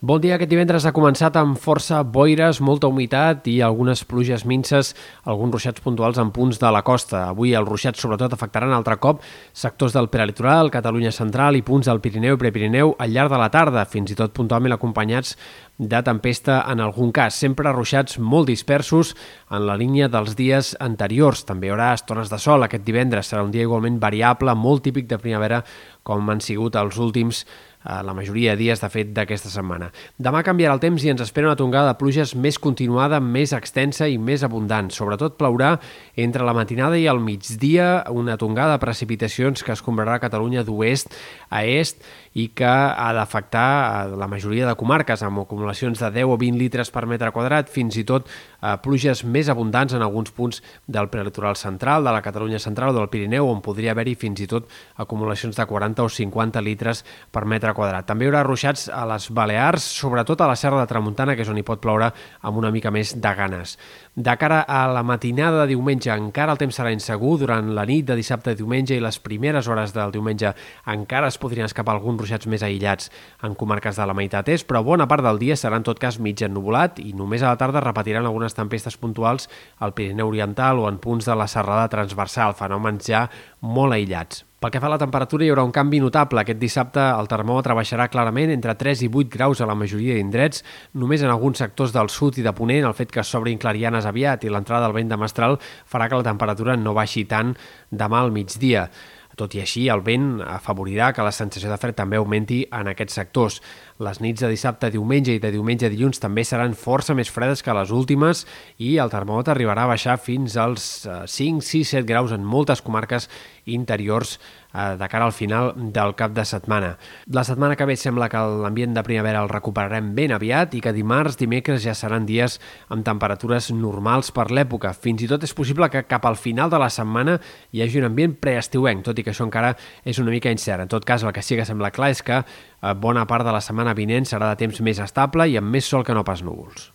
Bon dia. Aquest divendres ha començat amb força boires, molta humitat i algunes pluges minces, alguns ruixats puntuals en punts de la costa. Avui els ruixats sobretot afectaran altre cop sectors del prelitoral, Catalunya central i punts del Pirineu i Prepirineu al llarg de la tarda, fins i tot puntualment acompanyats de tempesta en algun cas. Sempre ruixats molt dispersos en la línia dels dies anteriors. També hi haurà estones de sol aquest divendres. Serà un dia igualment variable, molt típic de primavera, com han sigut els últims la majoria de dies, de fet, d'aquesta setmana. Demà canviarà el temps i ens espera una tongada de pluges més continuada, més extensa i més abundant. Sobretot plourà entre la matinada i el migdia una tongada de precipitacions que es comprarà a Catalunya d'oest a est i que ha d'afectar la majoria de comarques amb acumulacions de 10 o 20 litres per metre quadrat, fins i tot eh, pluges més abundants en alguns punts del prelitoral central, de la Catalunya central o del Pirineu, on podria haver-hi fins i tot acumulacions de 40 o 50 litres per metre quadrat. També hi haurà ruixats a les Balears, sobretot a la Serra de Tramuntana, que és on hi pot ploure amb una mica més de ganes. De cara a la matinada de diumenge encara el temps serà insegur, durant la nit de dissabte i diumenge i les primeres hores del diumenge encara es podrien escapar alguns ruixats més aïllats en comarques de la meitat est, però bona part del dia serà en tot cas mig ennubulat i només a la tarda repetiran algunes tempestes puntuals al Pirineu Oriental o en punts de la serrada transversal, fenòmens ja molt aïllats. Pel que fa a la temperatura, hi haurà un canvi notable. Aquest dissabte el termòmetre baixarà clarament entre 3 i 8 graus a la majoria d'indrets. Només en alguns sectors del sud i de Ponent el fet que s'obrin clarianes aviat i l'entrada del vent de mestral farà que la temperatura no baixi tant demà al migdia. Tot i així, el vent afavorirà que la sensació de fred també augmenti en aquests sectors. Les nits de dissabte, diumenge i de diumenge a dilluns també seran força més fredes que les últimes i el termòmetre arribarà a baixar fins als 5, 6, 7 graus en moltes comarques interiors de cara al final del cap de setmana. La setmana que ve sembla que l'ambient de primavera el recuperarem ben aviat i que dimarts, dimecres ja seran dies amb temperatures normals per l'època. Fins i tot és possible que cap al final de la setmana hi hagi un ambient preestiuenc, tot i que això encara és una mica incert. En tot cas, el que sí que sembla clar és que eh, bona part de la setmana vinent serà de temps més estable i amb més sol que no pas núvols.